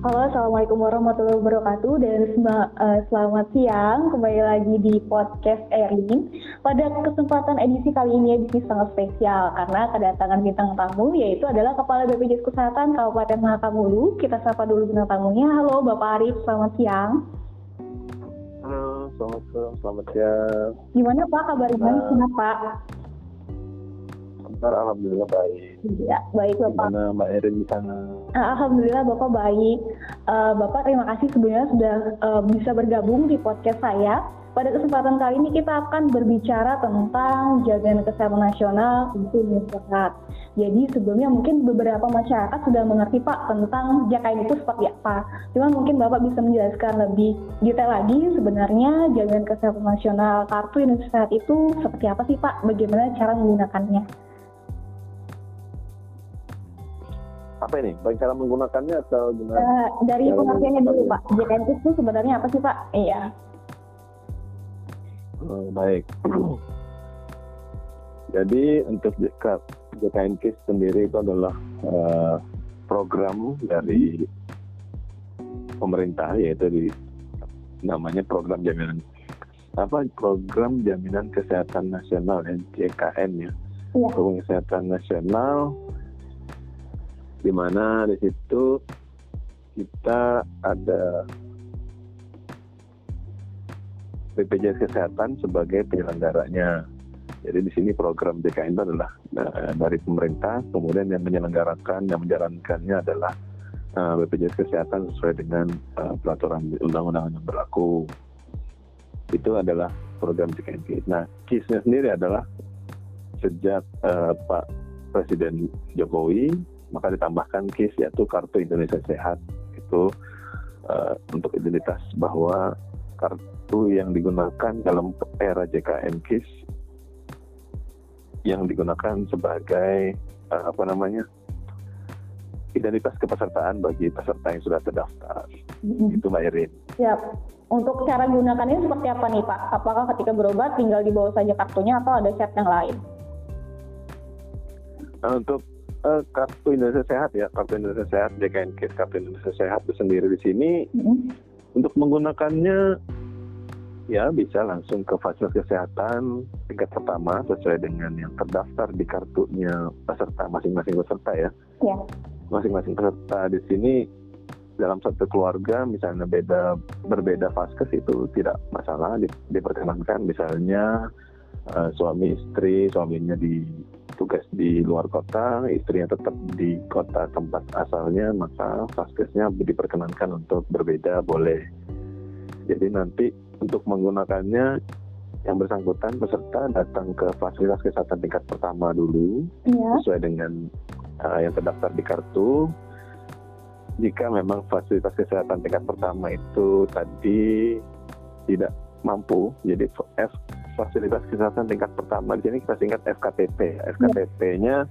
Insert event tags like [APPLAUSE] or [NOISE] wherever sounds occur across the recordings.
Halo, Assalamualaikum warahmatullahi wabarakatuh dan uh, selamat siang kembali lagi di podcast Erin. Pada kesempatan edisi kali ini edisi sangat spesial karena kedatangan bintang tamu yaitu adalah Kepala BPJS Kesehatan Kabupaten Mahakamulu. Kita sapa dulu bintang tamunya. Halo Bapak Arif, selamat siang. Halo, selamat siang. Selamat siang. Gimana Pak kabarnya? Kenapa? Bentar, Alhamdulillah baik. Ya, baik Bapak. Gimana Mbak Erin di sana? Ah, Alhamdulillah Bapak baik. Uh, Bapak terima kasih sebenarnya sudah uh, bisa bergabung di podcast saya. Pada kesempatan kali ini kita akan berbicara tentang jaminan kesehatan nasional untuk masyarakat. Jadi sebelumnya mungkin beberapa masyarakat sudah mengerti Pak tentang JKN itu seperti apa. Cuma mungkin Bapak bisa menjelaskan lebih detail lagi sebenarnya jaminan kesehatan nasional kartu Indonesia Sehat itu seperti apa sih Pak? Bagaimana cara menggunakannya? Apa ini? Baik cara menggunakannya atau gimana? Uh, dari pengertiannya dulu Pak. JKN itu sebenarnya apa sih Pak? Iya. Uh, baik. [CLEARS THROAT] Jadi untuk JKN KIS sendiri itu adalah uh, program dari pemerintah yaitu di namanya program jaminan apa program jaminan kesehatan nasional JKN ya. ya. Program kesehatan nasional di mana di situ kita ada BPJS Kesehatan sebagai penyelenggaranya. Jadi di sini program JKN adalah uh, dari pemerintah, kemudian yang menyelenggarakan, yang menjalankannya adalah uh, eh, BPJS Kesehatan sesuai dengan uh, peraturan undang-undang yang berlaku. Itu adalah program JKN. Nah, KISnya sendiri adalah sejak uh, Pak Presiden Jokowi maka ditambahkan KIS yaitu Kartu Indonesia Sehat itu uh, untuk identitas bahwa kartu yang digunakan dalam era JKN KIS yang digunakan sebagai uh, apa namanya identitas kepesertaan bagi peserta yang sudah terdaftar. Mm-hmm. Itu Mbak Irin. Siap. Untuk cara gunakannya seperti apa nih Pak? Apakah ketika berobat tinggal dibawa saja kartunya atau ada syarat yang lain? Nah, untuk uh, kartu Indonesia Sehat ya, kartu Indonesia Sehat JKN KIS kartu Indonesia Sehat itu sendiri di sini mm-hmm. untuk menggunakannya ya bisa langsung ke fasilitas kesehatan tingkat pertama sesuai dengan yang terdaftar di kartunya peserta masing-masing peserta ya. Yeah. Masing-masing peserta di sini dalam satu keluarga misalnya beda berbeda vaskes itu tidak masalah di, diperkenankan misalnya uh, suami istri suaminya di tugas di luar kota, istrinya tetap di kota tempat asalnya, maka vaskesnya diperkenankan untuk berbeda boleh. Jadi nanti untuk menggunakannya yang bersangkutan peserta datang ke fasilitas kesehatan tingkat pertama dulu ya. sesuai dengan uh, yang terdaftar di kartu. Jika memang fasilitas kesehatan tingkat pertama itu tadi tidak mampu, jadi F fasilitas kesehatan tingkat pertama. Di sini kita singkat FKTP. FKTP-nya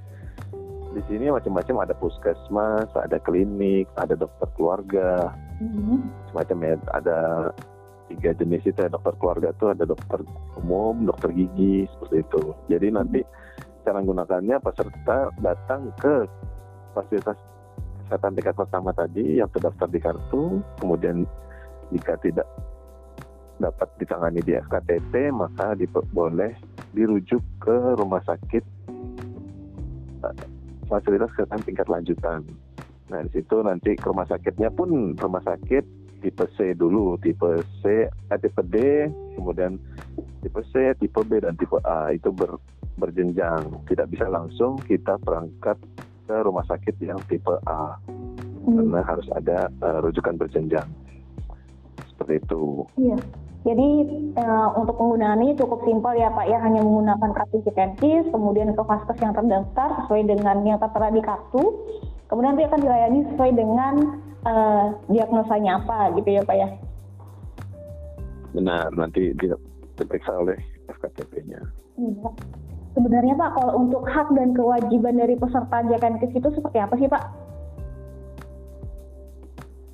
di sini macam-macam. Ada puskesmas, ada klinik, ada dokter keluarga, mm-hmm. semacam ya. Ada tiga jenis itu ya dokter keluarga itu ada dokter umum, dokter gigi seperti itu. Jadi nanti cara menggunakannya peserta datang ke fasilitas kesehatan tingkat pertama tadi yang terdaftar di kartu, kemudian jika tidak dapat ditangani di FKTP maka boleh dirujuk ke rumah sakit eh, fasilitas kesehatan tingkat lanjutan. Nah di situ nanti ke rumah sakitnya pun rumah sakit tipe C dulu, tipe C, eh, tipe D, kemudian tipe C, tipe B dan tipe A itu ber, berjenjang. Tidak bisa langsung kita berangkat ke rumah sakit yang tipe A hmm. karena harus ada uh, rujukan berjenjang seperti itu. Iya. Jadi uh, untuk penggunaannya cukup simpel ya Pak ya, hanya menggunakan kartu Citentis, kemudian ke vaskes yang terdaftar sesuai dengan yang tertera di kartu, kemudian nanti akan dilayani sesuai dengan uh, diagnosanya apa gitu ya Pak ya. Benar, nanti diperiksa oleh FKTP-nya. Iya. Sebenarnya Pak, kalau untuk hak dan kewajiban dari peserta JKNKIS itu seperti apa sih Pak?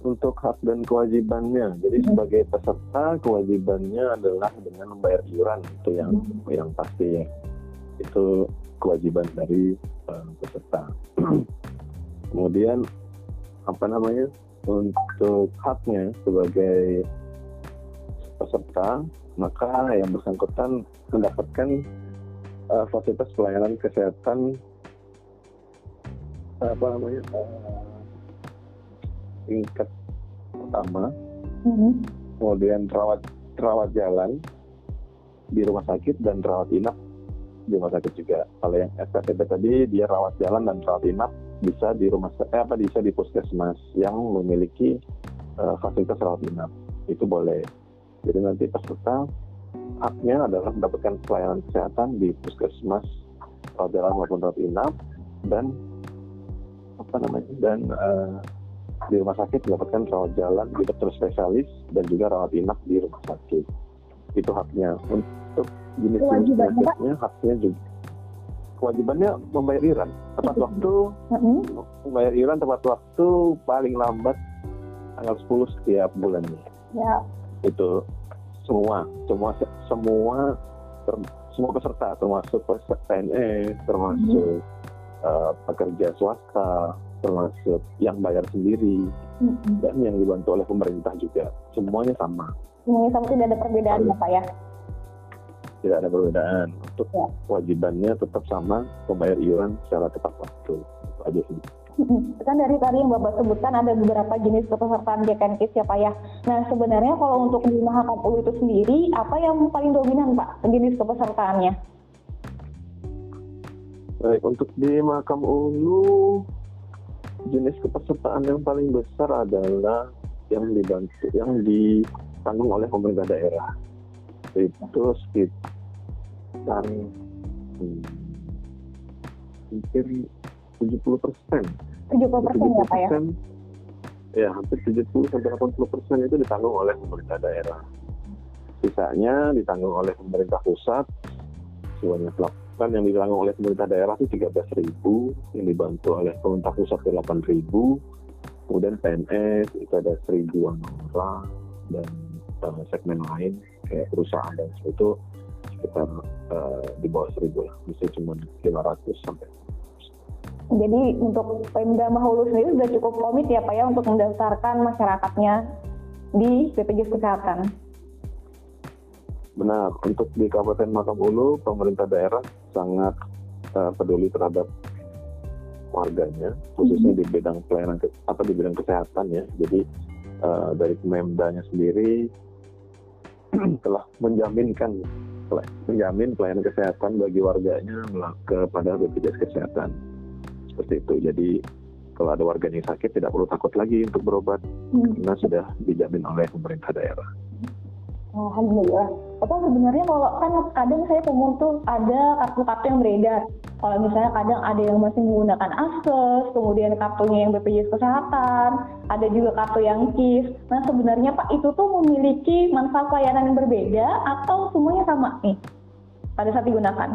Untuk hak dan kewajibannya. Jadi hmm. sebagai peserta kewajibannya adalah dengan membayar iuran itu yang hmm. yang pasti ya. Itu kewajiban dari uh, peserta. [CLEARS THROAT] Kemudian apa namanya? untuk haknya sebagai peserta, maka yang bersangkutan mendapatkan uh, fasilitas pelayanan kesehatan apa namanya uh, tingkat pertama, mm-hmm. kemudian rawat rawat jalan di rumah sakit dan rawat inap di rumah sakit juga. Kalau yang SKCB tadi dia rawat jalan dan rawat inap bisa di rumah eh, apa bisa di puskesmas yang memiliki uh, fasilitas rawat inap itu boleh jadi nanti peserta haknya adalah mendapatkan pelayanan kesehatan di puskesmas rawat jalan maupun rawat inap dan apa namanya dan uh, di rumah sakit mendapatkan rawat jalan di dokter spesialis dan juga rawat inap di rumah sakit. Itu haknya. Untuk jenis jenis haknya juga. Kewajibannya membayar iuran. Tepat waktu mm-hmm. membayar iuran tepat waktu paling lambat tanggal 10 setiap bulannya. Ya. itu semua semua semua ter, semua peserta termasuk PNS termasuk mm-hmm. uh, pekerja swasta termasuk yang bayar sendiri mm-hmm. dan yang dibantu oleh pemerintah juga semuanya sama semuanya sama tidak ada perbedaan ya pak ya tidak ada perbedaan untuk ya. kewajibannya tetap sama pembayar iuran secara tepat waktu itu aja sih kan dari tadi yang Bapak sebutkan ada beberapa jenis kepesertaan JKNKIS ya Pak ya. Nah sebenarnya kalau untuk di Mahakam Ulu itu sendiri, apa yang paling dominan Pak jenis kepesertaannya? Baik, untuk di Mahakam Ulu, jenis kepesertaan yang paling besar adalah yang dibantu, yang ditanggung oleh pemerintah daerah. Itu sekitar hmm, hampir 70 persen. 70 persen ya Pak ya? Ya, hampir 70 sampai 80 persen itu ditanggung oleh pemerintah daerah. Sisanya ditanggung oleh pemerintah pusat sebanyak kan yang ditanggung oleh pemerintah daerah itu 13 ribu, yang dibantu oleh pemerintah pusat itu 8 ribu, kemudian PNS itu ada seribuan orang dan uh, segmen lain kayak perusahaan dan itu sekitar uh, di bawah seribu lah bisa cuma 500 sampai jadi untuk Pemda Mahulu sendiri sudah cukup komit ya Pak ya untuk mendaftarkan masyarakatnya di BPJS Kesehatan. Benar, untuk di Kabupaten Makam Ulu, pemerintah daerah sangat uh, peduli terhadap warganya, khususnya mm -hmm. di bidang pelayanan apa di bidang kesehatan ya. Jadi uh, dari Pemdanya sendiri [CLEARS THROAT] telah menjaminkan menjamin pelayanan kesehatan bagi warganya kepada BPJS Kesehatan. Seperti itu. Jadi kalau ada warga yang sakit tidak perlu takut lagi untuk berobat hmm. karena sudah dijamin oleh pemerintah daerah. Alhamdulillah. Apa sebenarnya kalau kan kadang saya temukan tuh ada kartu-kartu yang beredar. Kalau misalnya kadang ada yang masih menggunakan akses, kemudian kartunya yang BPJS Kesehatan, ada juga kartu yang KIS. Nah sebenarnya Pak itu tuh memiliki manfaat pelayanan yang berbeda atau semuanya sama nih pada saat digunakan?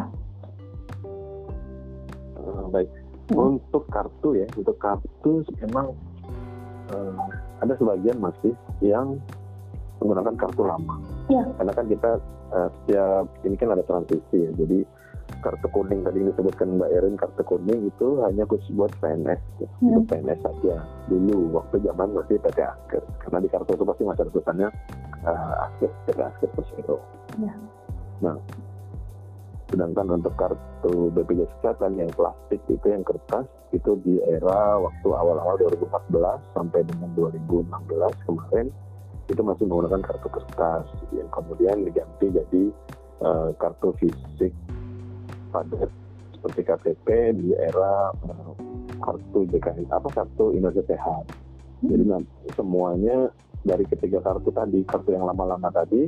Uh, baik. Hmm. Untuk kartu ya, untuk kartu memang uh, ada sebagian masih yang menggunakan kartu lama. Ya. Karena kan kita uh, setiap ini kan ada transisi ya. Jadi kartu kuning tadi disebutkan Mbak Erin kartu kuning itu hanya khusus buat PNS ya. hmm. untuk PNS saja dulu waktu zaman masih PT Askes karena di kartu itu pasti masih tulisannya uh, Askes PT Askes terus itu. Ya. Nah sedangkan untuk kartu BPJS Kesehatan yang plastik itu yang kertas itu di era waktu awal-awal 2014 sampai dengan 2016 kemarin itu masih menggunakan kartu kertas yang kemudian diganti jadi uh, kartu fisik pada seperti KTP di era uh, kartu JKN apa kartu Indonesia Sehat. Jadi nah, semuanya dari ketiga kartu tadi, kartu yang lama-lama tadi,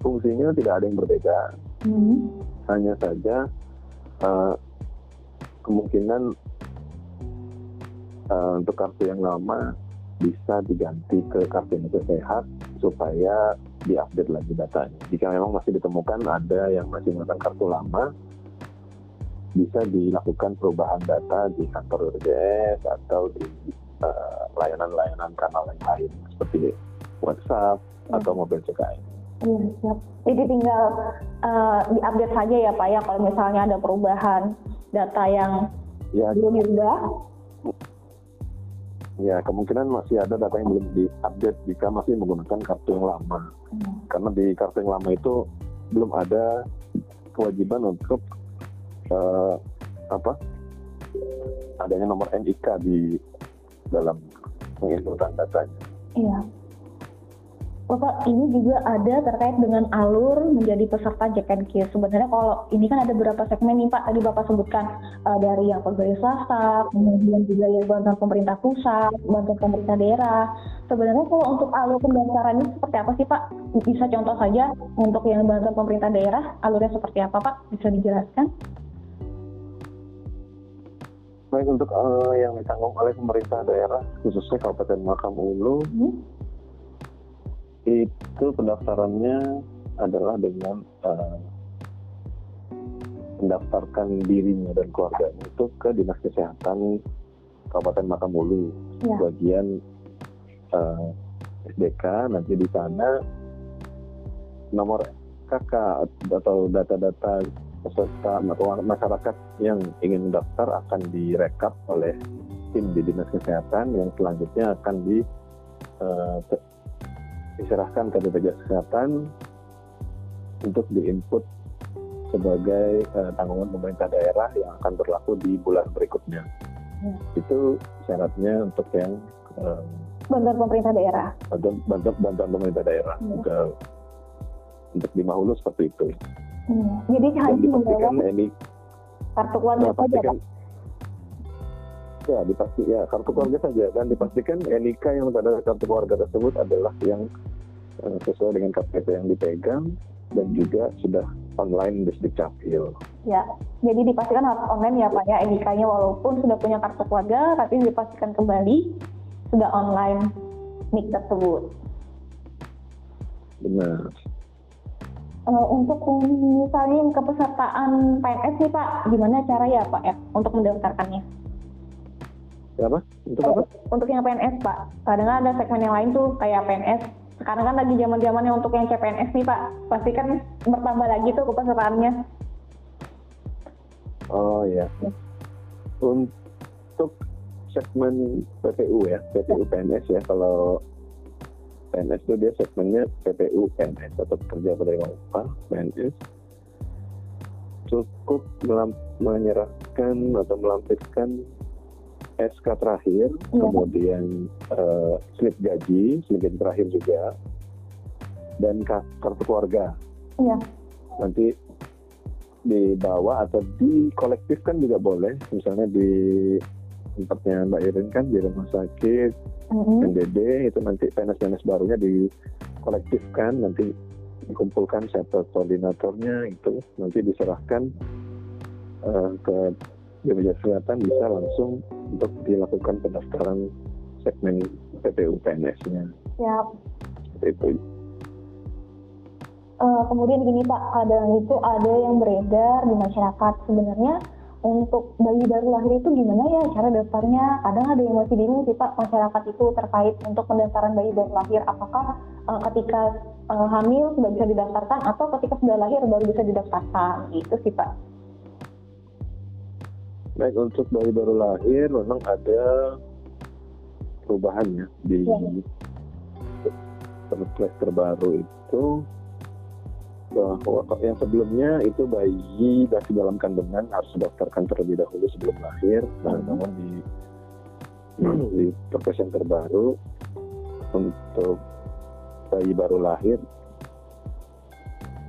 fungsinya tidak ada yang berbeda. Hmm. Hanya saja uh, kemungkinan uh, untuk kartu yang lama bisa diganti ke kartu Indonesia Sehat supaya diupdate lagi datanya. Jika memang masih ditemukan ada yang masih menggunakan kartu lama, bisa dilakukan perubahan data di kantor BPJS atau di uh, layanan-layanan kanal yang lain seperti WhatsApp hmm. atau mobil CKN. Hmm, Jadi tinggal uh, diupdate saja ya Pak ya kalau misalnya ada perubahan data yang ya, belum diubah Ya kemungkinan masih ada data yang belum diupdate jika masih menggunakan kartu yang lama. Hmm. Karena di kartu yang lama itu belum ada kewajiban untuk eh, apa adanya nomor NIK di dalam penginputan datanya. Iya. Bapak, ini juga ada terkait dengan alur menjadi peserta Jack and Kiss. Sebenarnya kalau ini kan ada beberapa segmen nih Pak, tadi Bapak sebutkan uh, dari yang pegawai swasta, kemudian juga yang bantuan pemerintah pusat, bantuan pemerintah daerah. Sebenarnya kalau untuk alur pendaftaran ini seperti apa sih Pak? Bisa contoh saja untuk yang bantuan pemerintah daerah, alurnya seperti apa Pak? Bisa dijelaskan? Baik untuk eh, yang ditanggung oleh pemerintah daerah, khususnya Kabupaten Makam Ulu, Hmm? Itu pendaftarannya adalah dengan eh, mendaftarkan dirinya dan keluarganya itu ke dinas kesehatan Kabupaten Makam Ulu Ya. bagian eh, SDK nanti di sana nomor KK atau data-data peserta atau masyarakat yang ingin mendaftar akan direkap oleh tim di dinas kesehatan yang selanjutnya akan di te- diserahkan ke BPJS Kesehatan untuk diinput sebagai eh, tanggungan pemerintah daerah yang akan berlaku di bulan berikutnya. Ya. Itu syaratnya untuk yang eh, Bantuan pemerintah daerah. bantuan, bantuan, bantuan pemerintah daerah. Ya. Ke- untuk di Mahulu seperti itu. Hmm. Jadi hanya membawa ini kartu keluarga saja Pak? Ya dipasti ya kartu keluarga saja dan dipastikan NIK yang pada kartu keluarga tersebut adalah yang eh, sesuai dengan KTP yang dipegang dan juga sudah online di Capil. Ya, jadi dipastikan harus online ya Pak ya NIK-nya walaupun sudah punya kartu keluarga tapi dipastikan kembali sudah online NIK tersebut. Benar. Eh, untuk misalnya yang kepesertaan PNS nih Pak, gimana cara ya Pak ya untuk mendaftarkannya? Apa? Untuk apa? Untuk yang PNS Pak, kadang ada segmen yang lain tuh kayak PNS. Sekarang kan lagi zaman zamannya untuk yang CPNS nih Pak, pasti kan bertambah lagi tuh kepesertaannya. Oh ya. Untuk segmen PPU ya, PPU PNS ya. Kalau PNS itu dia segmennya PPU PNS atau pekerja penerima upah PNS. Cukup menyerahkan atau melampirkan SK terakhir, Iya. kemudian eh, slip gaji, slip gaji terakhir juga, dan ka- kartu keluarga Iya. nanti dibawa atau dikolektifkan juga boleh misalnya di tempatnya Mbak Irin kan di rumah sakit Mhm. NDD itu nanti PNS-PNS barunya dikolektifkan nanti dikumpulkan siapa koordinatornya itu nanti diserahkan eh, ke BPJS Kesehatan bisa langsung untuk dilakukan pendaftaran segmen PPU PNS-nya Siap. Seperti itu Eh, kemudian gini Pak, kadang itu ada yang beredar di masyarakat sebenarnya untuk bayi baru lahir itu gimana ya cara daftarnya? Kadang ada yang masih bingung sih Pak masyarakat itu terkait untuk pendaftaran bayi baru lahir. Apakah eh, ketika eh, hamil sudah bisa didaftarkan atau ketika sudah lahir baru bisa didaftarkan? Itu sih Pak. Baik untuk bayi baru lahir memang ada perubahan ya di Ya. perpres terbaru itu bahwa yang sebelumnya itu bayi masih dalam kandungan harus didaftarkan terlebih dahulu sebelum lahir. Nah, Mhm. namun di [CLEARS THROAT] di perpres yang terbaru untuk bayi baru lahir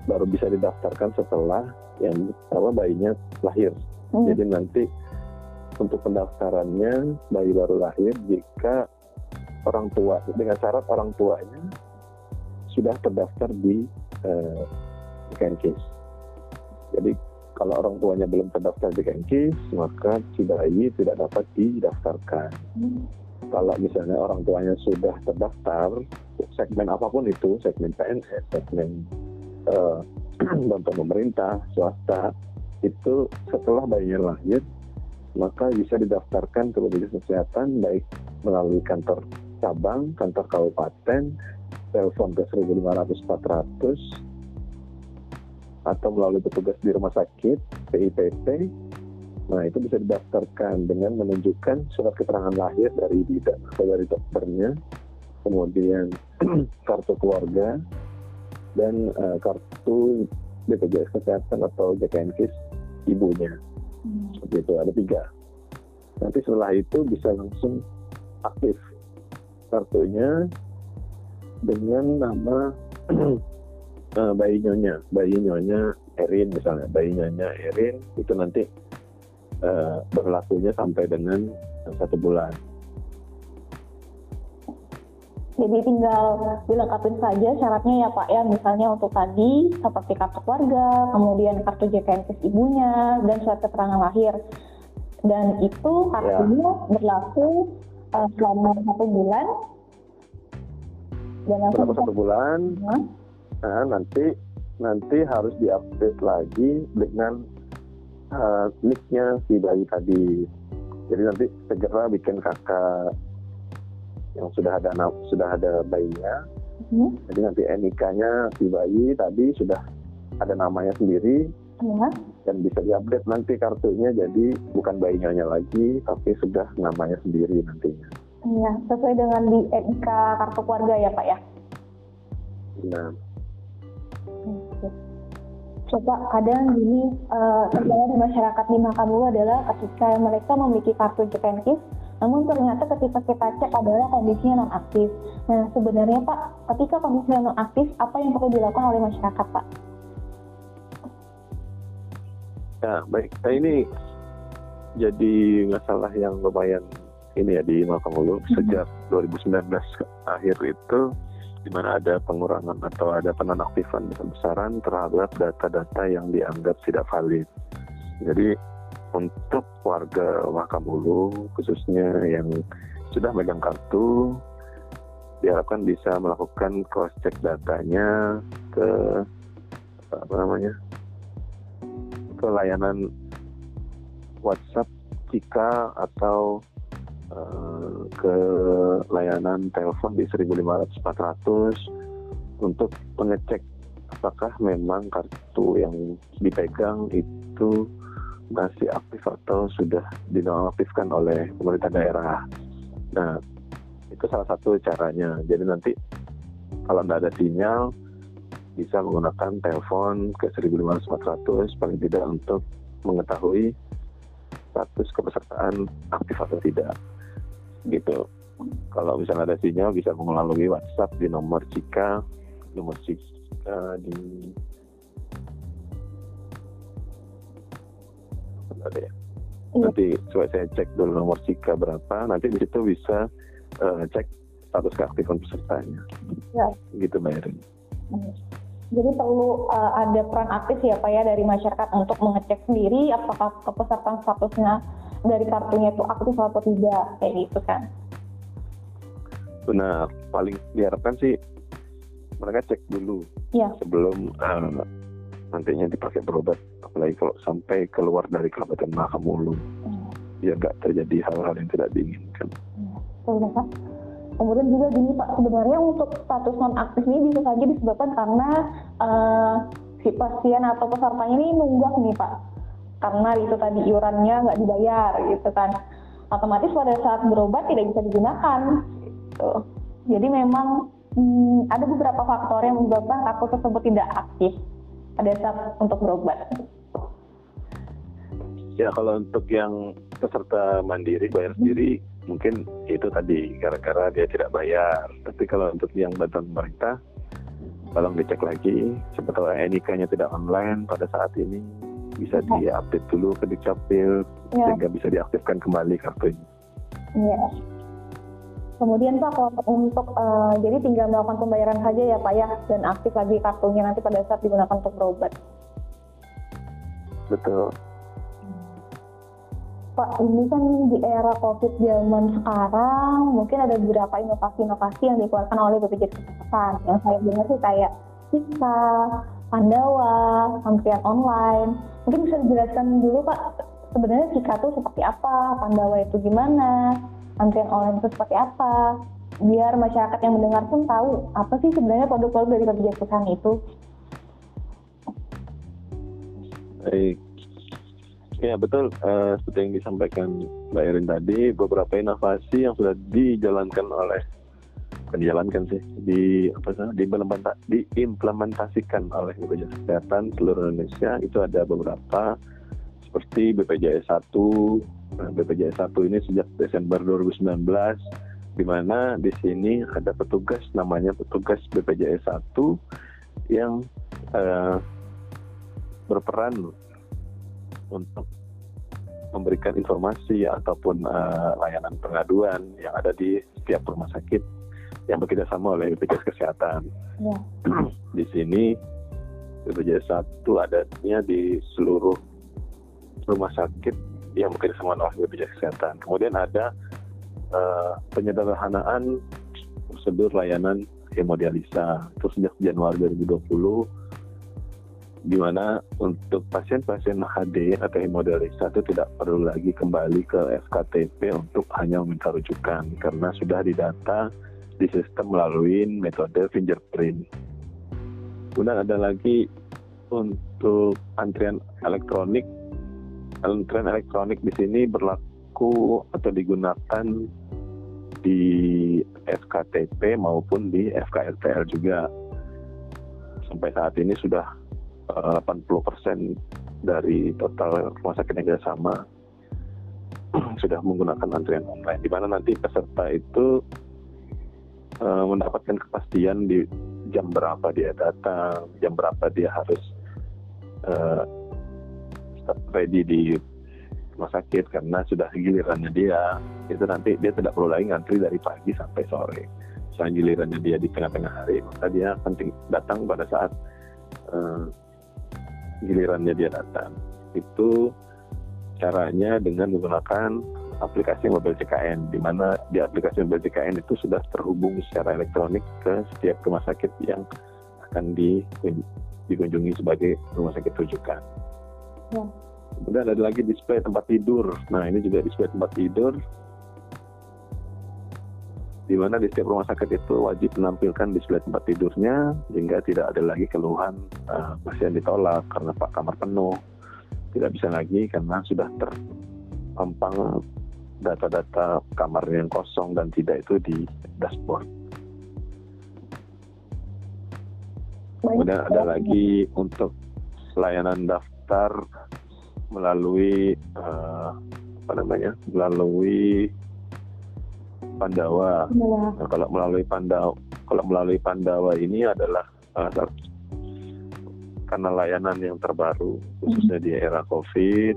baru bisa didaftarkan setelah yang apa bayinya lahir. Hmm. Jadi nanti untuk pendaftarannya bayi baru lahir jika orang tua dengan syarat orang tuanya sudah terdaftar di eh, Kenkis. Jadi kalau orang tuanya belum terdaftar di Kenkis, maka si bayi tidak dapat didaftarkan. Hmm. Kalau misalnya orang tuanya sudah terdaftar, segmen apa pun itu, segmen PNS, segmen eh, [CLEARS THROAT] bantuan pemerintah, swasta, itu setelah bayinya lahir, maka bisa didaftarkan ke BPJS Kesehatan baik melalui kantor cabang, kantor kabupaten, telepon ke 1500 400 atau melalui petugas di rumah sakit, PIPP, Nah itu bisa didaftarkan dengan menunjukkan surat keterangan lahir dari bidan atau dari dokternya, kemudian [CLEARS THROAT] kartu keluarga dan uh, kartu BPJS Kesehatan atau JKNKIS ibunya. Hmm. Seperti itu ada tiga. Nanti setelah itu bisa langsung aktif kartunya dengan nama uh, [CLEARS THROAT] bayi nyonya, bayi nyonya Erin misalnya, bayi nyonya Erin itu nanti uh, berlakunya sampai dengan satu bulan. Jadi tinggal dilengkapi saja syaratnya ya Pak ya, misalnya untuk tadi seperti kartu keluarga, kemudian kartu JKNKIS ibunya, dan surat keterangan lahir. Dan itu kartunya ya. berlaku uh, selama satu bulan. Dan selama satu bulan, hmm. nah, nanti nanti harus diupdate lagi dengan uh, nicknya si bayi tadi. Jadi nanti segera bikin kakak yang sudah ada sudah ada bayinya. Hmm. Jadi nanti NIK-nya si bayi tadi sudah ada namanya sendiri. Ya. Dan bisa diupdate nanti kartunya jadi bukan bayinya lagi tapi sudah namanya sendiri nantinya. Iya, sesuai dengan di NIK kartu keluarga ya Pak ya? Nah, coba kadang gini uh, di masyarakat di Makamu adalah ketika mereka memiliki kartu JKNKIS namun ternyata ketika kita cek adalah kondisinya non aktif. Nah sebenarnya Pak, ketika kondisinya non aktif, apa yang perlu dilakukan oleh masyarakat Pak? Ya baik, nah ini jadi masalah yang lumayan ini ya di Makamulu hmm. sejak 2019 akhir itu di mana ada pengurangan atau ada penonaktifan besar-besaran terhadap data-data yang dianggap tidak valid. Jadi untuk warga Wakamulu khususnya yang sudah megang kartu diharapkan bisa melakukan cross check datanya ke apa namanya ke layanan WhatsApp jika atau Eh, ke layanan telepon di 1500 400 untuk mengecek apakah memang kartu yang dipegang itu masih aktif atau sudah dinonaktifkan oleh pemerintah daerah. Nah, itu salah satu caranya. Jadi nanti kalau tidak ada sinyal bisa menggunakan telepon ke 1500 400 paling tidak untuk mengetahui status kepesertaan aktif atau tidak gitu kalau misalnya ada sinyal bisa melalui WhatsApp di nomor Cika nomor Cika di ada ya iya. nanti coba saya cek dulu nomor Cika berapa nanti di situ bisa uh, cek status keaktifan pesertanya ya. gitu Mbak Erin hmm. jadi perlu uh, ada peran aktif ya Pak ya dari masyarakat untuk mengecek sendiri apakah kepesertaan statusnya dari kartunya itu aktif atau tidak kayak gitu kan benar paling diharapkan sih mereka cek dulu ya. sebelum uh, nantinya dipakai berobat apalagi kalau sampai keluar dari Kabupaten Makamulu hmm. biar nggak terjadi hal-hal yang tidak diinginkan. Ya, Pak. Kemudian juga gini Pak, sebenarnya untuk status non aktif ini bisa saja disebabkan karena uh, si pasien atau pesertanya ini nunggak nih Pak karena itu tadi iurannya nggak dibayar gitu kan otomatis pada saat berobat tidak bisa digunakan gitu. jadi memang hmm, ada beberapa faktor yang menyebabkan kartu tersebut tidak aktif pada saat untuk berobat ya kalau untuk yang peserta mandiri bayar hmm. sendiri mungkin itu tadi gara-gara dia tidak bayar tapi kalau untuk yang bantuan pemerintah tolong dicek lagi sebetulnya NIK-nya tidak online pada saat ini bisa ya. diupdate dulu ke Dukcapil ya. sehingga bisa diaktifkan kembali kartunya. Iya. Kemudian Pak, kalau untuk uh, jadi tinggal melakukan pembayaran saja ya Pak ya dan aktif lagi kartunya nanti pada saat digunakan untuk berobat. Betul. Pak, ini kan di era COVID zaman sekarang mungkin ada beberapa inovasi-inovasi yang dikeluarkan oleh BPJS Kesehatan. Yang saya dengar sih kayak Sika, Pandawa, antrian online. Mungkin bisa dijelaskan dulu Pak, sebenarnya Sika itu seperti apa, Pandawa itu gimana, antrian online itu seperti apa, biar masyarakat yang mendengar pun tahu apa sih sebenarnya produk-produk dari BPJS Kesehatan itu. Baik. Ya betul, uh, seperti yang disampaikan Mbak Erin tadi, beberapa inovasi yang sudah dijalankan oleh bukan dijalankan sih, di apa sih, diimplementasikan oleh BPJS Kesehatan seluruh Indonesia itu ada beberapa seperti BPJS 1. Nah, BPJS 1 ini sejak Desember 2019 di mana di sini ada petugas namanya petugas BPJS 1 yang uh, berperan untuk memberikan informasi ataupun uh, layanan pengaduan yang ada di setiap rumah sakit yang bekerja sama oleh BPJS Kesehatan. Ya. [CLEARS THROAT] di sini BPJS satu adanya di seluruh rumah sakit yang bekerja sama oleh BPJS Kesehatan. Kemudian ada uh, penyederhanaan prosedur layanan hemodialisa. Itu sejak Januari 2020 di mana untuk pasien-pasien HD atau hemodialisa itu tidak perlu lagi kembali ke FKTP untuk hanya meminta rujukan karena sudah didata di sistem melalui metode fingerprint. Kemudian ada lagi untuk antrian elektronik. Antrian elektronik di sini berlaku atau digunakan di FKTP maupun di FKRTL juga. Sampai saat ini sudah 80% dari total rumah sakit yang sama [CLEARS THROAT] sudah menggunakan antrian online di mana nanti peserta itu uh, mendapatkan kepastian di jam berapa dia datang, jam berapa dia harus uh, ready di rumah sakit karena sudah gilirannya dia itu nanti dia tidak perlu lagi ngantri dari pagi sampai sore. Misalnya gilirannya dia di tengah-tengah hari maka dia akan datang pada saat uh, gilirannya dia datang. Itu caranya dengan menggunakan aplikasi mobil CKN, di mana di aplikasi mobil CKN itu sudah terhubung secara elektronik ke setiap rumah sakit yang akan dikunjungi sebagai rumah sakit rujukan. Ya. Kemudian ada lagi display tempat tidur. Nah ini juga display tempat tidur di mana di setiap rumah sakit itu wajib menampilkan display tempat tidurnya sehingga tidak ada lagi keluhan uh, pasien ditolak karena pak kamar penuh tidak bisa lagi karena sudah terpampang data-data kamar yang kosong dan tidak itu di dashboard. Kemudian ada lagi untuk layanan daftar melalui uh, apa namanya melalui Pandawa. Nah, kalau melalui Pandawa, kalau melalui Pandawa ini adalah uh, karena layanan yang terbaru khususnya di era COVID,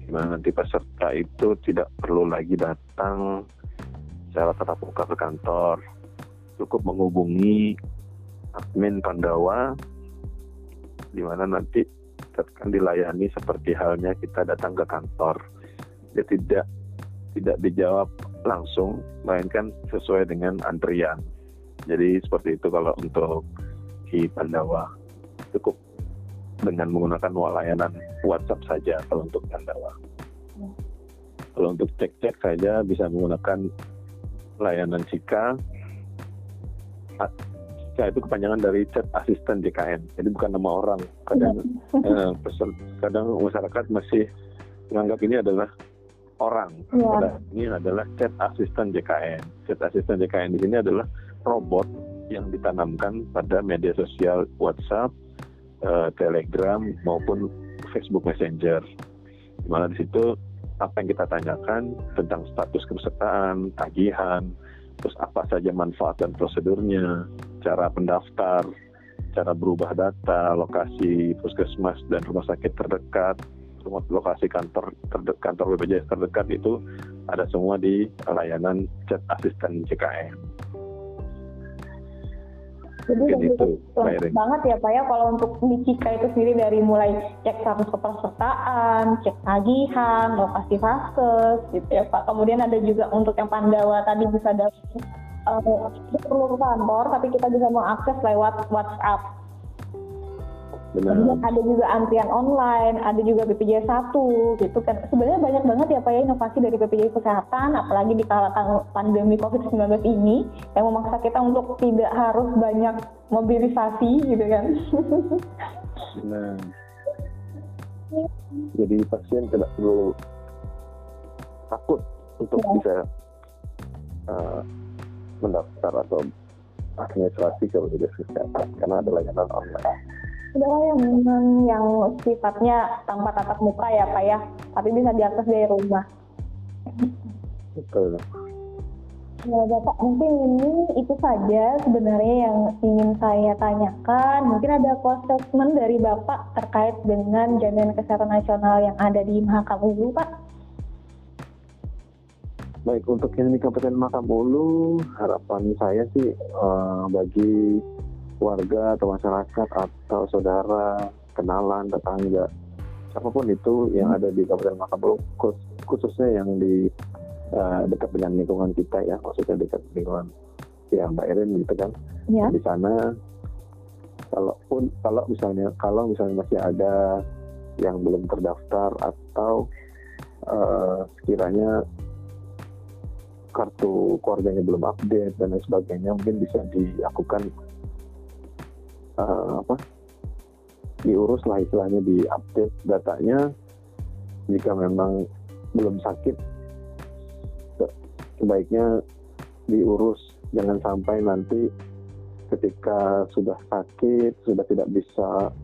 di mana nanti peserta itu tidak perlu lagi datang secara tatap muka ke kantor, cukup menghubungi admin Pandawa, di mana nanti akan dilayani seperti halnya kita datang ke kantor. Dia tidak tidak dijawab langsung, melainkan sesuai dengan antrian. Jadi seperti itu kalau untuk di Pandawa cukup dengan menggunakan layanan WhatsApp saja kalau untuk Pandawa. Hmm. Kalau untuk cek-cek saja bisa menggunakan layanan Cika. Cika itu kepanjangan dari chat asisten JKN, jadi bukan nama orang. Kadang iya. eh, kadang masyarakat masih menganggap ini adalah orang. Ya. Ini adalah chat asisten JKN. Chat asisten JKN di sini adalah robot yang ditanamkan pada media sosial WhatsApp, uh, Telegram maupun Facebook Messenger. Di mana di situ apa yang kita tanyakan tentang status kepesertaan, tagihan, terus apa saja manfaat dan prosedurnya, cara pendaftar, cara berubah data, lokasi puskesmas dan rumah sakit terdekat, lokasi kantor terdekat, kantor BPJS terdekat itu ada semua di layanan chat asisten JKN. Jadi itu banget ya Pak ya kalau untuk Micika itu sendiri dari mulai cek status kepesertaan, cek tagihan, lokasi vaskes gitu ya Pak. Kemudian ada juga untuk yang Pandawa tadi bisa dapat uh, perlu kantor tapi kita bisa mengakses lewat WhatsApp Benar. Ada juga antrian online, ada juga BPJS 1 gitu kan. Sebenarnya banyak banget ya Pak ya inovasi dari BPJS Kesehatan, apalagi di kala pandemi COVID-19 ini yang memaksa kita untuk tidak harus banyak mobilisasi gitu kan. Benar. Jadi pasien tidak perlu takut untuk Ya. bisa uh, mendaftar atau administrasi ke BPJS Kesehatan karena ada layanan online. Ada layanan yang sifatnya tanpa tatap muka ya Pak ya, tapi bisa diakses dari rumah. Betul. Ya Bapak, mungkin ini itu saja sebenarnya yang ingin saya tanyakan. Mungkin ada statement dari Bapak terkait dengan jaminan kesehatan nasional yang ada di Mahakam Ulu, Pak. Baik untuk yang di Kabupaten Makam Ulu, harapan saya sih uh, bagi warga atau masyarakat atau saudara, kenalan, tetangga, siapa pun itu yang ada di Kabupaten Makam Ulu, khus- khususnya yang di uh, dekat dengan lingkungan kita ya, maksudnya dekat lingkungan ya Mbak Erin gitu kan. Ya. Di sana, kalaupun kalau misalnya kalau misalnya masih ada yang belum terdaftar atau uh, sekiranya kartu keluarganya belum update dan lain sebagainya mungkin bisa dilakukan uh, apa diurus lah istilahnya di update datanya. Jika memang belum sakit se- sebaiknya diurus. Jangan sampai nanti ketika sudah sakit sudah tidak bisa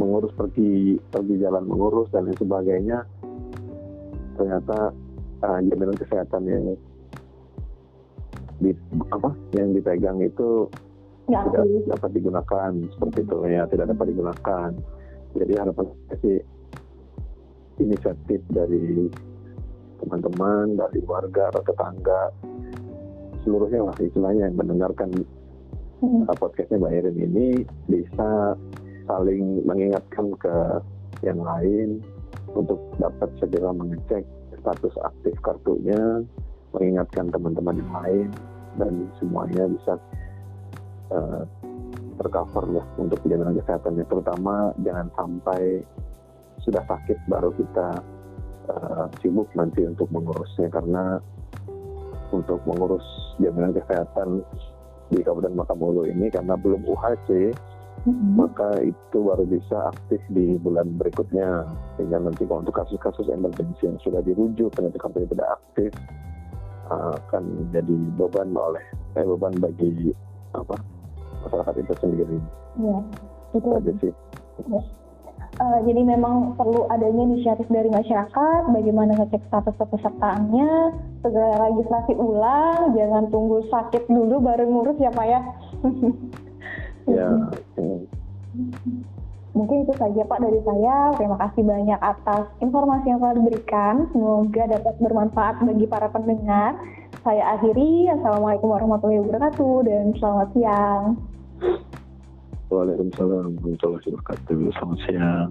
mengurus pergi pergi jalan mengurus dan lain sebagainya ternyata uh, jaminan kesehatan yang di apa yang dipegang itu Nggak tidak dapat digunakan seperti itu. Ya tidak dapat digunakan. Jadi harapan saya sih inisiatif dari teman-teman dari warga atau tetangga seluruhnya lah istilahnya yang mendengarkan Hmm. uh, podcastnya Mbak Erin ini bisa saling mengingatkan ke yang lain untuk dapat segera mengecek status aktif kartunya, mengingatkan teman-teman yang lain dan semuanya bisa uh, tercover lah untuk jaminan kesehatannya. Terutama jangan sampai sudah sakit baru kita uh, sibuk nanti untuk mengurusnya karena untuk mengurus jaminan kesehatan di Kabupaten Makam Ulu ini karena belum UHC Hmm. maka itu baru bisa aktif di bulan berikutnya sehingga nanti kalau untuk kasus-kasus emergensi yang sudah dirujuk ternyata kartunya tidak aktif uh, akan jadi beban oleh eh, beban bagi apa masyarakat itu sendiri Ya, itu aja sih Eh, jadi memang perlu adanya inisiatif dari masyarakat, bagaimana ngecek status kepesertaannya, segera registrasi ulang, jangan tunggu sakit dulu baru ngurus ya Pak ya. [LAUGHS] ya hmm. Mungkin itu saja Pak dari saya. Terima kasih banyak atas informasi yang telah diberikan. Semoga dapat bermanfaat bagi para pendengar. Saya akhiri. Assalamualaikum warahmatullahi wabarakatuh dan selamat siang. Waalaikumsalam warahmatullahi wabarakatuh. Selamat siang